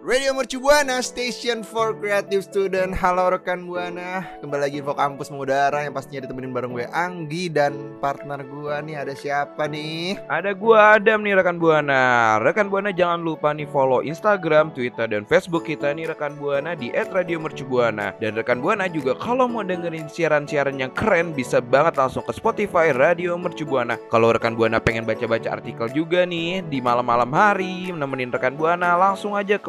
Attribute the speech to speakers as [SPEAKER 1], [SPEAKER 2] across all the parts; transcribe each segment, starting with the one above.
[SPEAKER 1] Radio Mercu Buana, Station for Creative Student Halo rekan Buana Kembali lagi info kampus mengudara Yang pastinya ditemenin bareng gue Anggi Dan partner gue nih ada siapa nih?
[SPEAKER 2] Ada gua Adam nih rekan Buana. Rekan Buana jangan lupa nih follow Instagram, Twitter dan Facebook kita nih rekan Buana di @radiomercubuana. Dan rekan Buana juga kalau mau dengerin siaran-siaran yang keren bisa banget langsung ke Spotify Radio Mercubuana. Kalau rekan Buana pengen baca-baca artikel juga nih di malam-malam hari nemenin rekan Buana langsung aja ke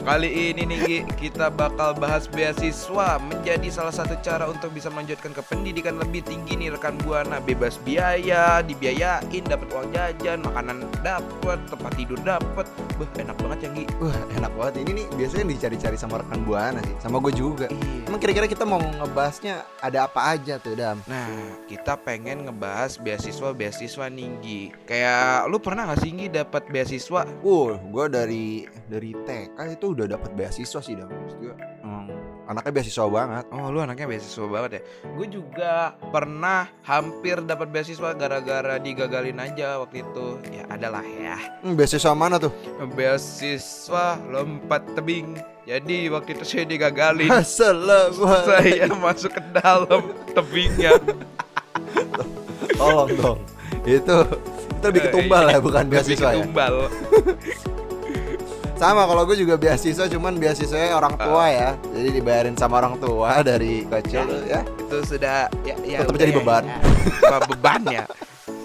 [SPEAKER 2] Kali ini nih Gi, kita bakal bahas beasiswa menjadi salah satu cara untuk bisa melanjutkan ke pendidikan lebih tinggi nih rekan buana bebas biaya, dibiayain, dapat uang jajan, makanan dapat, tempat tidur dapat, Beh, enak banget ya Gi.
[SPEAKER 1] Wah enak banget Ini nih biasanya dicari-cari sama rekan Buana sih Sama gue juga
[SPEAKER 2] Iya.
[SPEAKER 1] Emang kira-kira kita mau ngebahasnya ada apa aja tuh Dam?
[SPEAKER 2] Nah, kita pengen ngebahas beasiswa-beasiswa nih Gi. Kayak lu pernah gak sih Gi dapat beasiswa?
[SPEAKER 1] Uh, gue dari dari TK itu udah dapat beasiswa sih Dam. Maksud gue hmm, Anaknya beasiswa banget.
[SPEAKER 2] Oh lu anaknya beasiswa banget ya? Gue juga pernah hampir dapat beasiswa gara-gara digagalin aja waktu itu. Ya adalah ya.
[SPEAKER 1] Hmm, Beasiswa mana tuh?
[SPEAKER 2] Beasiswa lompat tebing. Jadi waktu itu saya digagalin.
[SPEAKER 1] Assalamualaikum.
[SPEAKER 2] Saya masuk ke dalam tebingnya.
[SPEAKER 1] Tolong dong. Itu itu lebih ketumbal ya bukan beasiswa ya?
[SPEAKER 2] ketumbal
[SPEAKER 1] Sama kalau gue juga beasiswa cuman beasiswanya orang
[SPEAKER 2] Ah.
[SPEAKER 1] tua ya Jadi dibayarin sama orang tua dari kecil tuh ya
[SPEAKER 2] Itu sudah ya, ya
[SPEAKER 1] Tetap jadi
[SPEAKER 2] ya,
[SPEAKER 1] beban.
[SPEAKER 2] ya. Beban ya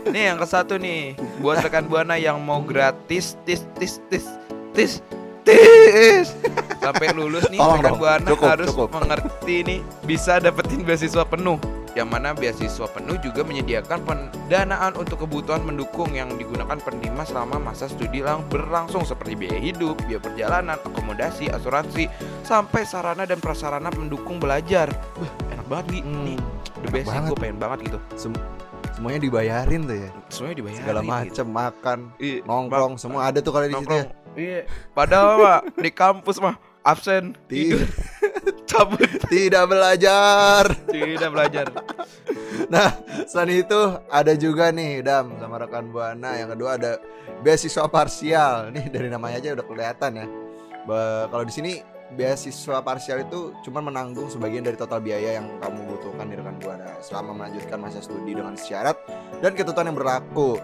[SPEAKER 2] Nih yang ke satu nih Buat rekan Buana yang mau gratis Tis tis tis tis tis Sampai lulus nih
[SPEAKER 1] Tolong
[SPEAKER 2] rekan
[SPEAKER 1] dong,
[SPEAKER 2] Buana
[SPEAKER 1] cukup,
[SPEAKER 2] harus
[SPEAKER 1] cukup.
[SPEAKER 2] mengerti nih Bisa dapetin beasiswa penuh yang mana beasiswa penuh juga menyediakan pendanaan untuk kebutuhan mendukung yang digunakan penerima selama masa studi lang berlangsung seperti biaya hidup, biaya perjalanan, akomodasi, asuransi, sampai sarana dan prasarana mendukung belajar. Wah, enak banget Gi.
[SPEAKER 1] Hmm,
[SPEAKER 2] Nih, the best gue pengen banget gitu.
[SPEAKER 1] Sem- Semuanya dibayarin tuh ya
[SPEAKER 2] Semuanya dibayarin.
[SPEAKER 1] Segala
[SPEAKER 2] gitu.
[SPEAKER 1] macem makan
[SPEAKER 2] Iya,
[SPEAKER 1] Nongkrong semua ada tuh kalau di situ ya.
[SPEAKER 2] Iya. Padahal mah di kampus mah absen, tidur, cabut,
[SPEAKER 1] Tidak belajar.
[SPEAKER 2] Tidak belajar.
[SPEAKER 1] Nah selain itu ada juga nih Dam sama rekan Buana. Yang kedua ada beasiswa parsial. Nih dari namanya aja udah kelihatan ya. Kalau di sini beasiswa parsial itu cuma menanggung sebagian dari total biaya yang kamu butuhkan di rekan Buana. Selama melanjutkan masa studi dengan syarat dan ketentuan yang berlaku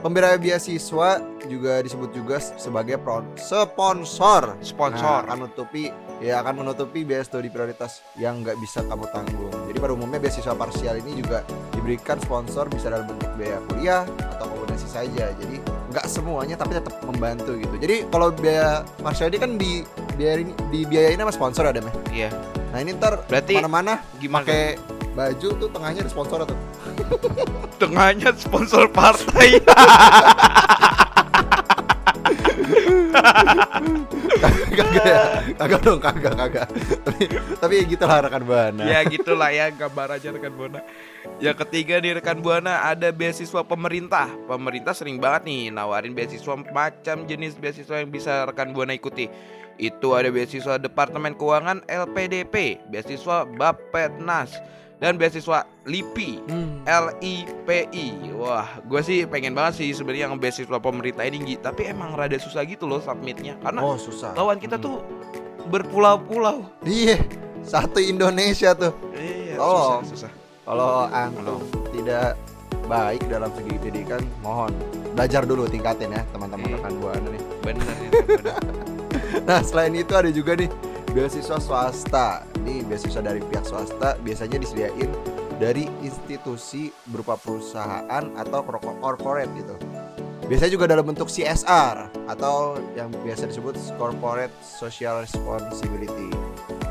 [SPEAKER 1] Pemberian beasiswa juga disebut juga sebagai sponsor
[SPEAKER 2] Sponsor.
[SPEAKER 1] Nah, akan menutupi ya akan menutupi biaya studi prioritas yang nggak bisa kamu tanggung. Jadi pada umumnya beasiswa parsial ini juga diberikan sponsor bisa dalam bentuk biaya kuliah atau akomodasi saja. Jadi nggak semuanya tapi tetap membantu gitu. Jadi kalau biaya parsial ini kan di biayain dibiayain sama sponsor ada meh.
[SPEAKER 2] Iya.
[SPEAKER 1] Nah ini ntar
[SPEAKER 2] Berarti
[SPEAKER 1] mana-mana
[SPEAKER 2] gimana?
[SPEAKER 1] pakai baju tuh tengahnya ada sponsor tuh.
[SPEAKER 2] Tengahnya sponsor partai.
[SPEAKER 1] kagak ya? Kagak dong, kagak, kagak. tapi tapi gitu lah rekan Bana.
[SPEAKER 2] ya gitulah ya gambar aja rekan buana. Yang ketiga nih rekan buana ada beasiswa pemerintah. Pemerintah sering banget nih nawarin beasiswa macam jenis beasiswa yang bisa rekan buana ikuti. Itu ada beasiswa Departemen Keuangan LPDP, beasiswa Bappenas, dan beasiswa LIPI.
[SPEAKER 1] Hmm.
[SPEAKER 2] LIPI Wah gue sih pengen banget sih sebenarnya yang beasiswa pemerintah ini. Tapi emang rada susah gitu loh submitnya Karena
[SPEAKER 1] Oh susah.
[SPEAKER 2] lawan kita
[SPEAKER 1] Hmm.
[SPEAKER 2] tuh berpulau-pulau
[SPEAKER 1] Iya, satu Indonesia tuh.
[SPEAKER 2] Iya
[SPEAKER 1] Tolong.
[SPEAKER 2] susah, susah.
[SPEAKER 1] Kalau antum tidak baik dalam segi pendidikan, mohon belajar dulu tingkatin ya teman-teman
[SPEAKER 2] Iya.
[SPEAKER 1] rekan buana nih.
[SPEAKER 2] Bener ya bener.
[SPEAKER 1] Nah selain itu ada juga nih beasiswa swasta. Nih beasiswa dari pihak swasta biasanya disediain dari institusi berupa perusahaan atau corporate gitu. Biasanya juga dalam bentuk CSR atau yang biasa disebut corporate social responsibility.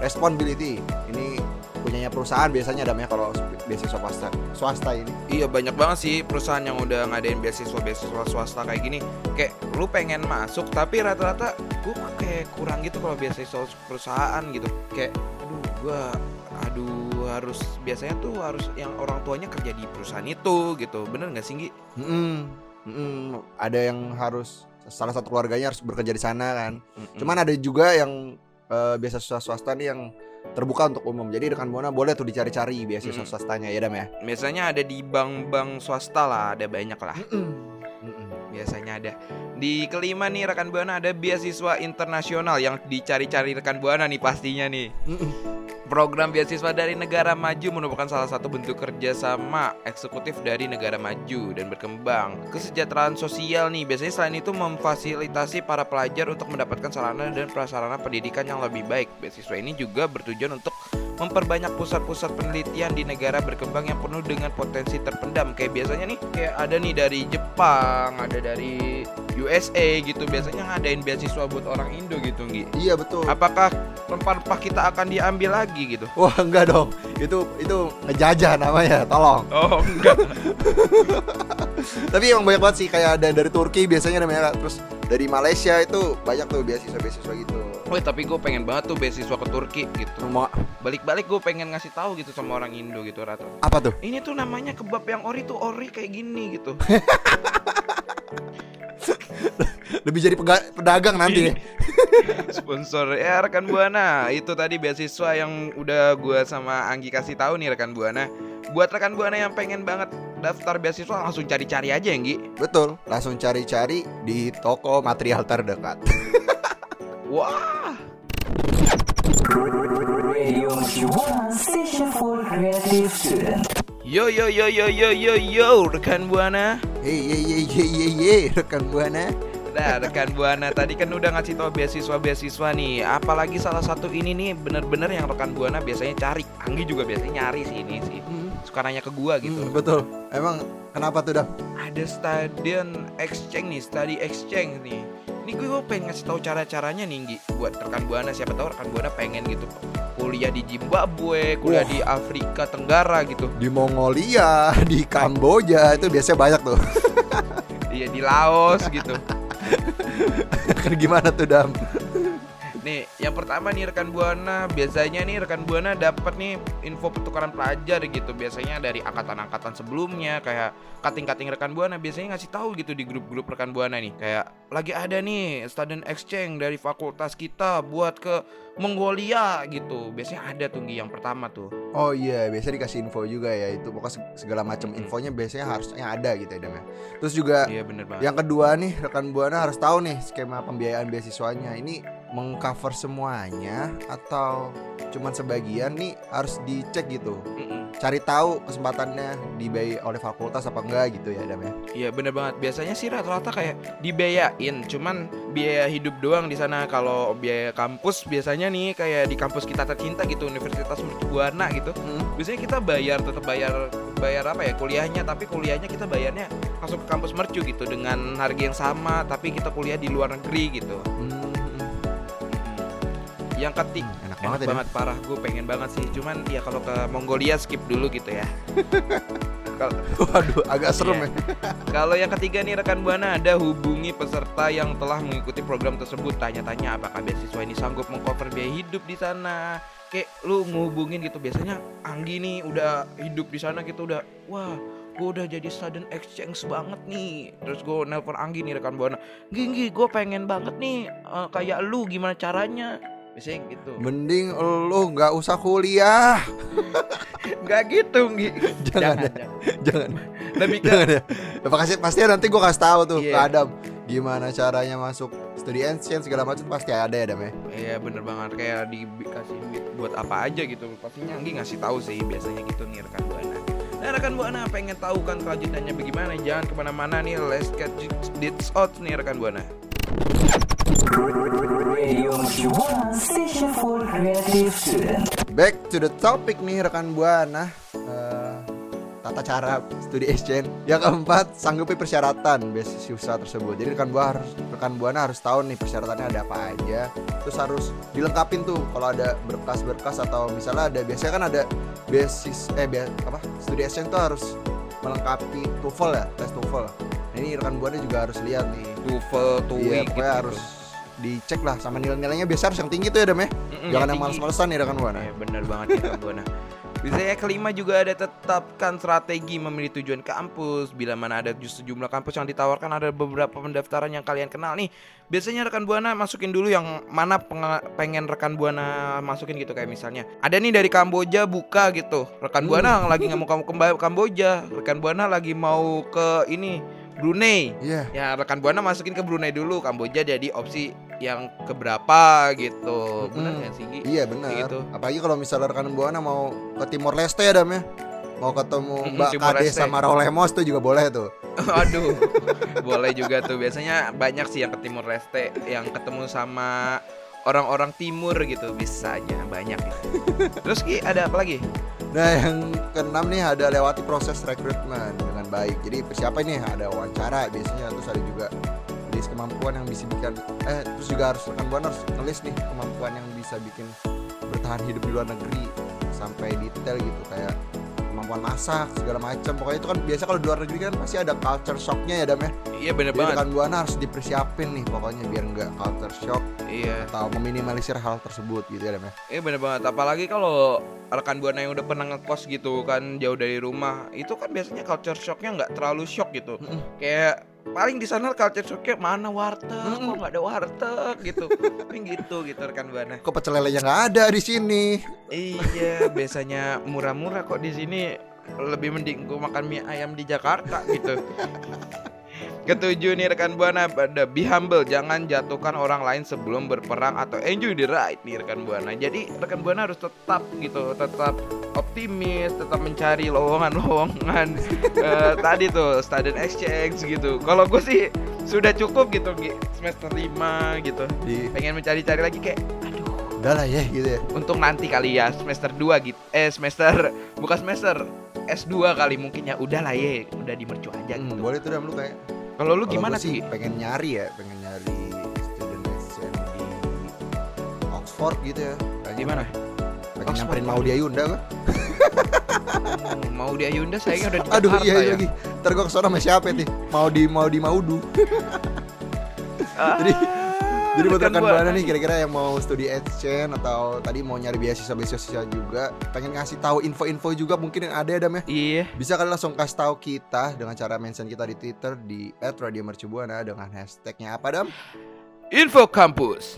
[SPEAKER 1] Responsibility ini punyanya perusahaan biasanya ada kalau beasiswa swasta swasta ini.
[SPEAKER 2] Iya banyak banget sih perusahaan yang udah ngadain beasiswa beasiswa swasta kayak gini. Kayak lu pengen masuk tapi rata-rata gue kayak kurang gitu kalau beasiswa perusahaan gitu. Kayak gue aduh harus biasanya tuh harus yang orang tuanya kerja di perusahaan itu gitu. Bener nggak sih Gi?
[SPEAKER 1] Mm-mm. Mm-mm. Ada yang harus salah satu keluarganya harus bekerja di sana kan.
[SPEAKER 2] Mm-mm.
[SPEAKER 1] Cuman ada juga yang eh, beasiswa swasta nih yang terbuka untuk umum. Jadi rekan buana boleh tuh dicari-cari beasiswa
[SPEAKER 2] Mm.
[SPEAKER 1] swastanya ya Dam ya.
[SPEAKER 2] biasanya ada di bank-bank swasta lah, ada banyak lah.
[SPEAKER 1] Mm-mm.
[SPEAKER 2] biasanya ada. Di kelima nih rekan buana ada beasiswa internasional yang dicari-cari rekan buana nih pastinya nih.
[SPEAKER 1] Mm-mm.
[SPEAKER 2] Program beasiswa dari negara maju merupakan salah satu bentuk kerjasama eksekutif dari negara maju dan berkembang. Kesejahteraan sosial nih biasanya selain itu memfasilitasi para pelajar untuk mendapatkan sarana dan prasarana pendidikan yang lebih baik. Beasiswa ini juga bertujuan untuk memperbanyak pusat-pusat penelitian di negara berkembang yang penuh dengan potensi terpendam. Kayak biasanya nih kayak ada nih dari Jepang, ada dari USA gitu. Biasanya ngadain beasiswa buat orang Indo gitu, Gi.
[SPEAKER 1] Iya betul.
[SPEAKER 2] Apakah rempah-rempah kita akan diambil lagi gitu?
[SPEAKER 1] Wah enggak dong. Itu itu ngejajah namanya. Tolong.
[SPEAKER 2] Oh enggak.
[SPEAKER 1] Tapi emang banyak banget sih kayak ada dari Turki biasanya namanya terus dari Malaysia itu banyak tuh beasiswa-beasiswa gitu.
[SPEAKER 2] Tapi gue pengen banget tuh beasiswa ke Turki gitu.
[SPEAKER 1] Mau
[SPEAKER 2] Balik-balik gue pengen ngasih tahu gitu sama orang Indo gitu rata.
[SPEAKER 1] apa tuh?
[SPEAKER 2] Ini tuh namanya kebab yang ori tuh ori kayak gini gitu.
[SPEAKER 1] Lebih jadi pedagang nanti ya.
[SPEAKER 2] Sponsor ya rekan buana itu tadi beasiswa yang udah gue sama Anggi kasih tahu nih rekan buana. Buat rekan buana yang pengen banget daftar beasiswa langsung cari-cari aja ya Nggi.
[SPEAKER 1] Betul. Langsung cari-cari di toko material terdekat.
[SPEAKER 2] Wah.
[SPEAKER 3] Radio Mercu Buana, station for creative student.
[SPEAKER 2] Yo yo yo yo yo yo yo rekan buana.
[SPEAKER 1] Hey ye ye ye ye ye rekan buana.
[SPEAKER 2] Nah, rekan Buana tadi kan udah ngasih tau beasiswa-beasiswa nih. Apalagi salah satu ini nih bener-bener yang rekan Buana biasanya cari. Anggi juga biasanya nyari sih ini sih. Suka nanya ke gua gitu.
[SPEAKER 1] Hmm, betul. Emang kenapa tuh dah?
[SPEAKER 2] Ada student exchange nih, study exchange nih. Ini gue pengen ngasih tahu cara-caranya nih Nggi buat rekan Buana siapa tahu rekan Buana pengen gitu kuliah di Zimbabwe, kuliah
[SPEAKER 1] Wah.
[SPEAKER 2] di Afrika Tenggara gitu.
[SPEAKER 1] Di Mongolia, di Kamboja itu biasanya banyak tuh.
[SPEAKER 2] Iya di Laos gitu.
[SPEAKER 1] kan gimana tuh dam?
[SPEAKER 2] Nih, yang pertama nih rekan Buana, biasanya nih rekan Buana dapat nih info pertukaran pelajar gitu. Biasanya dari angkatan-angkatan sebelumnya kayak kating-kating rekan Buana biasanya ngasih tahu gitu di grup-grup rekan Buana nih. Kayak lagi ada nih student exchange dari fakultas kita buat ke Mongolia gitu. Biasanya ada tuh yang pertama tuh.
[SPEAKER 1] Oh iya, biasanya dikasih info juga ya itu pokoknya seg- segala macam infonya biasanya harusnya ada gitu ya Dam ya. Terus juga
[SPEAKER 2] Iya bener banget.
[SPEAKER 1] yang kedua nih rekan buana harus tahu nih skema pembiayaan beasiswanya ini mengcover semuanya atau cuman sebagian nih harus dicek gitu.
[SPEAKER 2] Mm-mm.
[SPEAKER 1] Cari tahu kesempatannya dibayar oleh fakultas apa enggak gitu ya Dam ya.
[SPEAKER 2] Iya bener banget. Biasanya sih rata-rata kayak dibiayain, cuman biaya hidup doang di sana. Kalau biaya kampus biasanya nih kayak di kampus kita tercinta gitu, Universitas Mercu Buana gitu. Biasanya kita bayar tetap bayar bayar apa ya kuliahnya, tapi kuliahnya kita bayarnya masuk ke kampus Mercu gitu dengan harga yang sama, tapi kita kuliah di luar negeri gitu.
[SPEAKER 1] Hmm,
[SPEAKER 2] Yang ketik
[SPEAKER 1] enak
[SPEAKER 2] enak
[SPEAKER 1] banget ya.
[SPEAKER 2] Banget parah gue pengen banget sih cuman ya kalau ke Mongolia skip dulu gitu ya
[SPEAKER 1] Waduh, agak serem
[SPEAKER 2] Iya.
[SPEAKER 1] ya.
[SPEAKER 2] Kalau yang ketiga nih rekan buana ada hubungi peserta yang telah mengikuti program tersebut. Tanya-tanya apakah beasiswa ini sanggup mengcover biaya hidup di sana. Kayak lu ngehubungin gitu biasanya Anggi nih udah hidup di sana gitu udah wah gue udah jadi student exchange banget nih terus gue nelpon Anggi nih rekan buana Ginggi gue pengen banget nih eh, kayak lu gimana caranya biasanya gitu
[SPEAKER 1] Mending lu nggak usah kuliah.
[SPEAKER 2] nggak gitu Nggi
[SPEAKER 1] Jangan, ya.
[SPEAKER 2] jangan.
[SPEAKER 1] Jangan.
[SPEAKER 2] lebih ke
[SPEAKER 1] Jangan ya. Ya, pasti pasti nanti gua kasih tahu tuh ke
[SPEAKER 2] Iya.
[SPEAKER 1] Adam gimana caranya masuk studi exchange segala macam pasti ada ya Adam ya.
[SPEAKER 2] Iya bener banget kayak dikasih buat apa aja gitu pastinya Anggi ngasih tahu sih biasanya gitu nih rekan buana. Nah rekan buana pengen tahu kan kelanjutannya bagaimana jangan ke mana-mana nih let's get this out nih rekan buana.
[SPEAKER 3] Radio Buana, station for creative student.
[SPEAKER 1] Back to the topic nih rekan buana. Eh, tata cara studi exchange. Yang keempat, sanggupi persyaratan beasiswa tersebut. Jadi rekan buana harus rekan buana harus tahu nih persyaratannya ada apa aja. Terus harus dilengkapin tuh kalau ada berkas-berkas atau misalnya ada biasanya kan ada beasis eh be- apa studi exchange tuh harus melengkapi TOEFL ya, tes TOEFL. Nah, ini rekan buana juga harus lihat nih.
[SPEAKER 2] TOEFL, TOEIC
[SPEAKER 1] Iya,
[SPEAKER 2] gitu.
[SPEAKER 1] harus dicek lah sama nilai-nilainya biasa harus yang tinggi tuh ya Dam ya. Jangan yang
[SPEAKER 2] tinggi.
[SPEAKER 1] males-malesan nih rekan buana.
[SPEAKER 2] Eh, bener banget ya Kak Buana. Biasanya kelima juga ada tetapkan strategi memilih tujuan kampus. Bila mana ada justru jumlah kampus yang ditawarkan ada beberapa pendaftaran yang kalian kenal nih. Biasanya rekan buana masukin dulu yang mana penge- pengen rekan buana masukin gitu kayak misalnya. Ada nih dari Kamboja buka gitu. Rekan buana lagi nggak mau kamu ke Kamboja. Rekan buana lagi mau ke ini Brunei.
[SPEAKER 1] Iya.
[SPEAKER 2] Ya rekan buana masukin ke Brunei dulu. Kamboja jadi opsi yang keberapa gitu. Nggak sih?
[SPEAKER 1] Iya benar.
[SPEAKER 2] Gitu.
[SPEAKER 1] Apalagi kalau misalnya rekan buana mau ke Timor Leste ya Dam ya. Mau ketemu Mbak
[SPEAKER 2] Timor
[SPEAKER 1] Kade sama Raul Lemos tuh juga boleh tuh.
[SPEAKER 2] Aduh, boleh juga tuh. Biasanya banyak sih yang ke Timur Leste, yang ketemu sama orang-orang timur gitu. Bisanya banyak. Terus Ki, ada apa lagi?
[SPEAKER 1] Nah yang keenam nih ada lewati proses rekrutmen baik. Jadi persiapan nih ada wawancara biasanya. Terus ada juga list kemampuan yang bisa bikin eh terus juga harus rekan buana harus ngelis nih kemampuan yang bisa bikin bertahan hidup di luar negeri sampai detail gitu. Kayak kemampuan masak segala macam. Pokoknya itu kan biasa kalau di luar negeri kan pasti ada culture shocknya ya dam ya?
[SPEAKER 2] Iya bener
[SPEAKER 1] jadi
[SPEAKER 2] banget.
[SPEAKER 1] rekan buana harus dipersiapin nih pokoknya biar nggak culture shock
[SPEAKER 2] Iya,
[SPEAKER 1] atau meminimalisir hal tersebut gitu ya dam ya
[SPEAKER 2] iya bener banget. Apalagi kalau rekan buana yang udah pernah ngekos gitu kan jauh dari rumah, itu kan biasanya culture shocknya nggak terlalu shock gitu.
[SPEAKER 1] Mm-mm.
[SPEAKER 2] Kayak paling di sana culture shocknya mana warteg,
[SPEAKER 1] Mm-mm.
[SPEAKER 2] kok nggak ada warteg gitu. Paling gitu gitu rekan buana.
[SPEAKER 1] kok pecel lelenya nggak ada di sini
[SPEAKER 2] Iya, biasanya murah-murah kok di sini lebih mending gue makan mie ayam di Jakarta gitu. Ketujuh nih rekan buana pada be humble, jangan jatuhkan orang lain sebelum berperang atau enjoy the ride nih rekan buana. Jadi rekan buana harus tetap gitu, tetap optimis, tetap mencari lowongan-lowongan eh, tadi tuh student exchange gitu. Kalau gue sih sudah cukup gitu Gi. semester 5 gitu. Pengen mencari-cari lagi kayak aduh
[SPEAKER 1] udah lah ya gitu ya
[SPEAKER 2] Untung nanti kali ya semester 2 gitu. Eh semester bukan semester S2 kali mungkin ya udah lah ya, udah di mercu aja
[SPEAKER 1] Hmm,
[SPEAKER 2] gitu.
[SPEAKER 1] boleh tuh dam lu kayak
[SPEAKER 2] Kalau lu gimana
[SPEAKER 1] sih pengen nyari ya pengen nyari student exchange di Oxford gitu ya Kayaknya
[SPEAKER 2] Gimana?
[SPEAKER 1] pengen
[SPEAKER 2] Oxford
[SPEAKER 1] nyamperin
[SPEAKER 2] ya?
[SPEAKER 1] mau di Ayunda gua
[SPEAKER 2] Hmm, mau di Ayunda sayangnya udah di
[SPEAKER 1] aduh
[SPEAKER 2] Jakarta
[SPEAKER 1] iya
[SPEAKER 2] ya.
[SPEAKER 1] lagi ntar gua ke sana sama siapa nih mau di mau di Maudu
[SPEAKER 2] Ah,
[SPEAKER 1] Jadi- jadi buat rekan
[SPEAKER 2] Buana.
[SPEAKER 1] nih kira-kira yang mau studi exchange atau tadi mau nyari beasiswa beasiswa juga pengen ngasih tahu info-info juga mungkin yang ada ya dam ya
[SPEAKER 2] Iya.
[SPEAKER 1] bisa kalian langsung kasih tahu kita dengan cara mention kita di Twitter di @radiomercubuana dengan hashtagnya apa dam
[SPEAKER 2] Info kampus.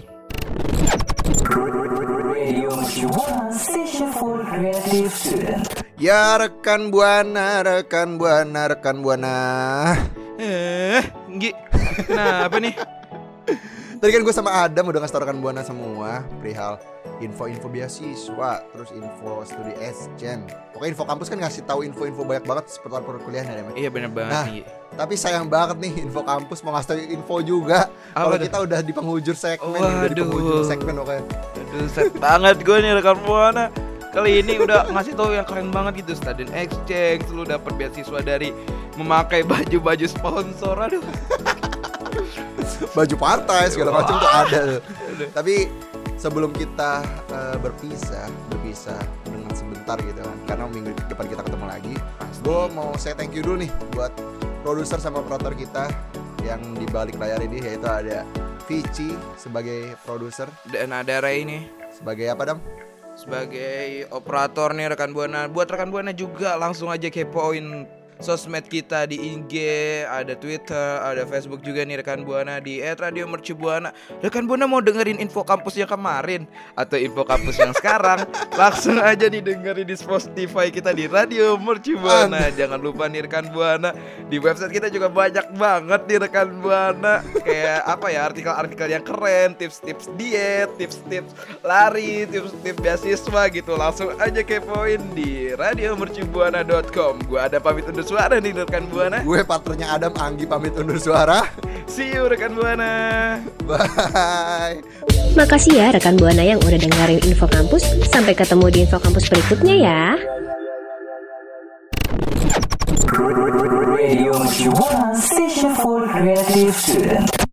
[SPEAKER 1] Ya rekan buana, rekan buana, rekan buana.
[SPEAKER 2] Eh, Gi. Kenapa nih?
[SPEAKER 1] Tadi kan gue sama Adam udah ngasih rekan buana semua perihal info-info beasiswa, terus info studi exchange. Pokoknya info kampus kan ngasih tahu info-info banyak banget seputar perkuliahan ya, Dem.
[SPEAKER 2] Iya bener banget
[SPEAKER 1] Nah,
[SPEAKER 2] nih.
[SPEAKER 1] Tapi sayang banget nih info kampus mau ngasih tau info juga. Kalau kita udah di penghujur segmen, nih, udah di
[SPEAKER 2] Waduh.
[SPEAKER 1] penghujur segmen oke.
[SPEAKER 2] Aduh, set banget gue nih rekan buana. Kali ini udah ngasih tahu yang keren banget gitu student exchange lu dapat beasiswa dari memakai baju-baju sponsor aduh
[SPEAKER 1] Baju partai segala macam tuh ada. Tapi sebelum kita eh, berpisah, berpisah dengan sebentar gitu kan, karena minggu depan kita ketemu lagi. Gue mau say thank you dulu nih buat produser sama operator kita yang di balik layar ini yaitu ada Vici sebagai produser,
[SPEAKER 2] dan ada Ray nih
[SPEAKER 1] sebagai apa dam?
[SPEAKER 2] sebagai operator nih rekan buana buat rekan buana juga langsung aja kepoin sosmed kita di IG, ada Twitter, ada Facebook juga nih rekan buana di @radiomercubuana. Rekan buana mau dengerin info kampus yang kemarin atau info kampus yang sekarang, langsung aja nih dengerin di Spotify kita di Radio Mercubuana. Jangan lupa nih rekan buana di website kita juga banyak banget nih rekan buana kayak apa ya artikel-artikel yang keren, tips-tips diet, tips-tips lari, tips-tips beasiswa gitu. Langsung aja kepoin di radiomercubuana.com. Gua ada pamit undur suara nih rekan Buana.
[SPEAKER 1] Gue partnernya Adam Anggi pamit undur suara.
[SPEAKER 2] See you rekan Buana.
[SPEAKER 1] Bye.
[SPEAKER 4] Makasih ya rekan Buana yang udah dengerin info kampus. Sampai ketemu di info kampus berikutnya ya.
[SPEAKER 5] Radio station for creative students.